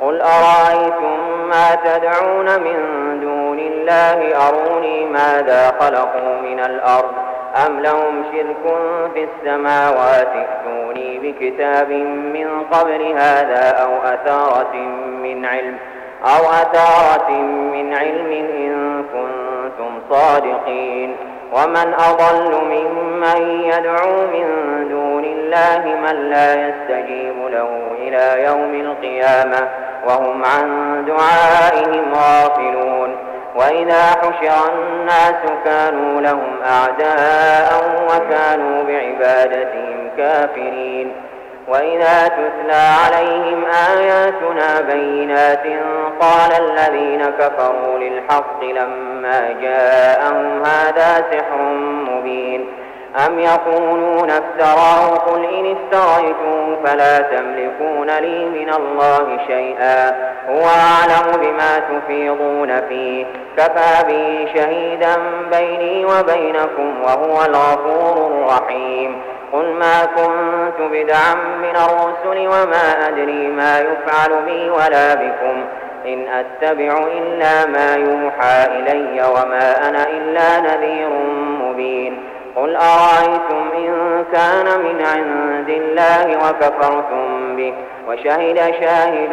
قل أرأيتم ما تدعون من دون الله؟ أروني ماذا خلقوا من الأرض؟ أم لهم شرك في السماوات؟ ائتوني بكتاب من قبل هذا أو أثارة من علم أو أثارة من علم إن كنتم صادقين. ومن أضل ممن يدعو من دون الله من لا يستجيب له إلى يوم القيامة. وهم عن دعائهم غافلون. وإذا حشر الناس كانوا لهم أعداء وكانوا بعبادتهم كافرين. وإذا تتلى عليهم آياتنا بينات قال الذين كفروا للحق لما جاءهم هذا سحر مبين. أم يقولون افتراه قل إن افتريته فلا تملكون لي من الله شيئا هو أعلم بما تفيضون فيه كفى بي شهيدا بيني وبينكم وهو الغفور الرحيم قل ما كنت بدعا من الرسل وما أدري ما يفعل بي ولا بكم إن أتبع إلا ما يوحى إلي وما أنا إلا نذير مبين قل أرأيتم إن كان من عند الله وكفرتم به وشهد شاهد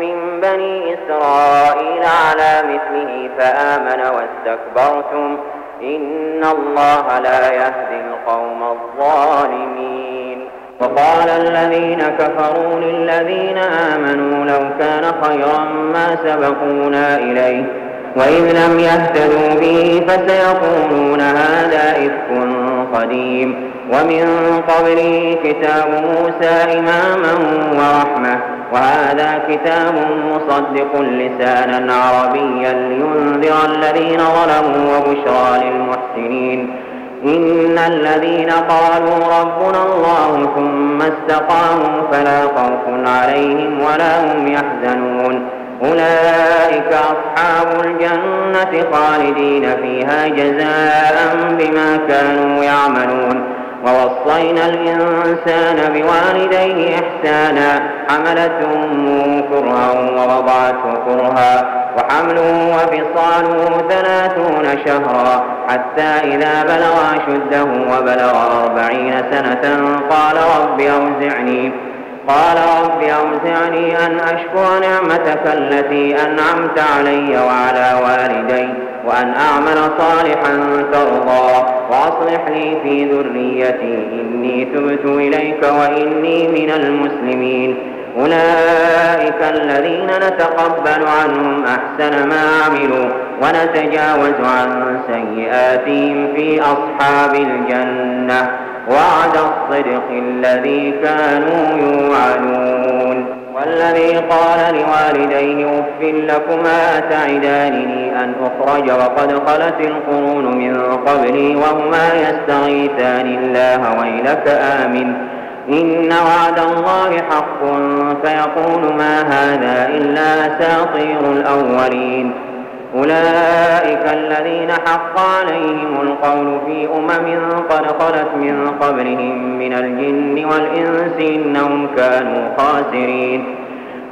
من بني إسرائيل على مثله فآمن واستكبرتم إن الله لا يهدي القوم الظالمين. وقال الذين كفروا للذين آمنوا لو كان خيرا ما سبقونا إليه وإذ لم يهتدوا به فسيقولون هذا إفك قديم. ومن قبله كتاب موسى إماما ورحمة. وهذا كتاب مصدق لسانا عربيا لينذر الذين ظلموا وبشرى للمحسنين. إن الذين قالوا ربنا الله ثم استقاموا فلا خوف عليهم ولا هم يحزنون. أولئك أصحاب الجنة خالدين فيها جزاء بما كانوا يعملون. ووصينا الإنسان بوالديه إحسانا حملته أمه كرها ووضعته كرها وحمله وفصاله ثلاثون شهرا حتى إذا بلغ أشده وبلغ أربعين سنة قال رب أوزعني. قال رب أوزعني أن أشكر نعمتك التي أنعمت علي وعلى والدي وأن أعمل صالحا ترضى وأصلح لي في ذريتي إني تبت إليك وإني من المسلمين. أولئك الذين نتقبل عنهم أحسن ما عملوا ونتجاوز عن سيئاتهم في أصحاب الجنة. وعد الصدق الذي كانوا يوعدون. والذي قال لوالديه اف لكما اتعدانني أن أخرج وقد خلت القرون من قبلي وهما يستغيثان الله ويلك آمن. إن وعد الله حق فيقول ما هذا إلا اساطير الأولين. أولئك الذين حق عليهم القول في أمم قد خلت من قبلهم من الجن والإنس إنهم كانوا خاسرين.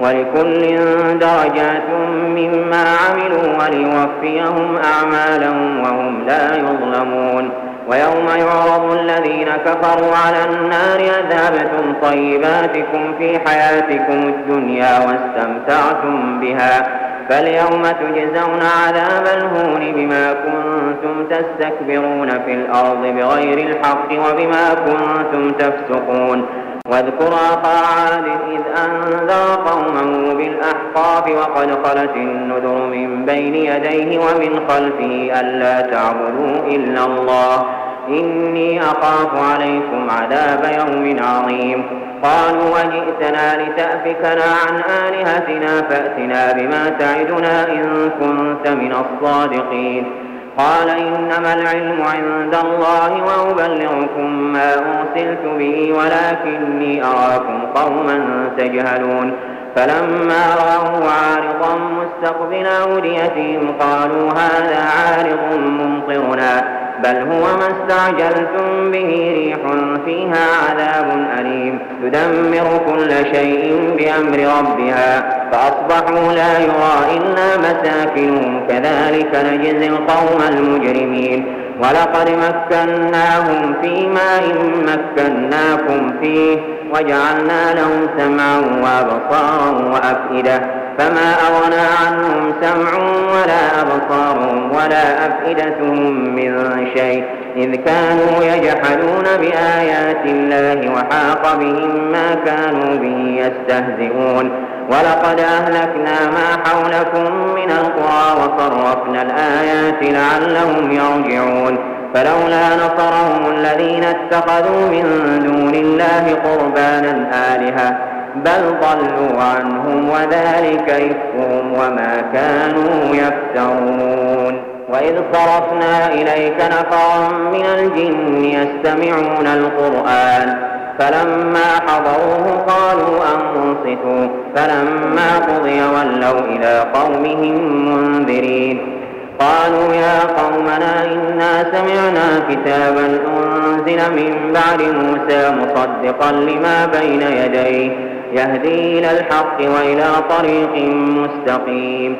ولكل درجات مما عملوا وليوفيهم أعمالهم وهم لا يظلمون. ويوم يعرض الذين كفروا على النار أذهبتم طيباتكم في حياتكم الدنيا واستمتعتم بها. فاليوم تجزون عذاب الهون بما كنتم تستكبرون في الأرض بغير الحق وبما كنتم تفسقون. واذكر أخا عاد إذ أنذر قومه بالأحقاف وقد خلت النذر من بين يديه ومن خلفه ألا تعبدوا إلا الله. إني أخاف عليكم عذاب يوم عظيم. قالوا وجئتنا لتأفكنا عن آلهتنا فأتنا بما تعدنا إن كنت من الصادقين. قال إنما العلم عند الله وأبلغكم ما أرسلت به ولكني أراكم قوما تجهلون. فلما رأوا عارضا مستقبل أوديتهم قالوا هذا عارض ممطرنا. بل هو ما استعجلتم به ريح فيها عذاب أليم تدمر كل شيء بأمر ربها فأصبحوا لا يرى إلا مساكنهم كذلك نجزي القوم المجرمين ولقد مكناهم في ماء مكناكم فيه وجعلنا لهم سمعا وأبصارا وأفئدة فما أغنى عنهم سمع ولا أبصارهم ولا أفئدتهم من شيء. إذ كانوا يجحدون بآيات الله وحاق بهم ما كانوا به يستهزئون. ولقد أهلكنا ما حولكم من القرى وصرفنا الآيات لعلهم يرجعون. فلولا نصرهم الذين اتخذوا من دون الله قربانا آلهة. بل ضلوا عنهم وذلك إفكهم وما كانوا يفترون وإذ صرفنا إليك نفرا من الجن يستمعون القرآن فلما حضروه قالوا أنصتوا فلما قضي ولوا إلى قومهم منذرين قالوا يا قومنا إنا سمعنا كتابا أنزل من بعد موسى مصدقا لما بين يديه يهدي إلى الحق وإلى طريق مستقيم.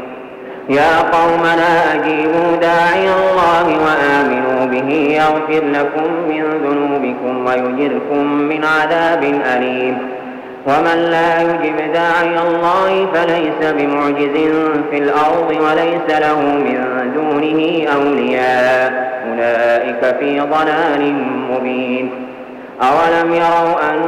يا قومنا أجيبوا داعي الله وآمنوا به يغفر لكم من ذنوبكم ويجركم من عذاب أليم. ومن لا يجب داعي الله فليس بمعجز في الأرض وليس له من دونه أولياء. أولئك في ضلال مبين. أولم يروا أن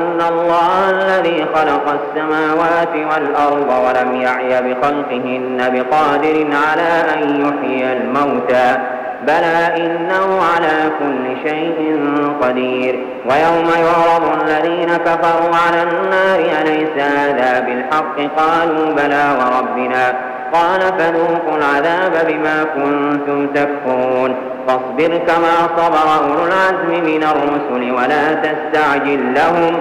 خلق السماوات والأرض ولم يعي بخلقهن بقادر على أن يحيي الموتى. بلى إنه على كل شيء قدير. ويوم يعرض الذين كفروا على النار أليس هذا بالحق؟ قالوا بلى وربنا. قال فذوقوا العذاب بما كنتم تكفرون. فاصبر كما صبر أولو العزم من الرسل ولا تستعجل لهم.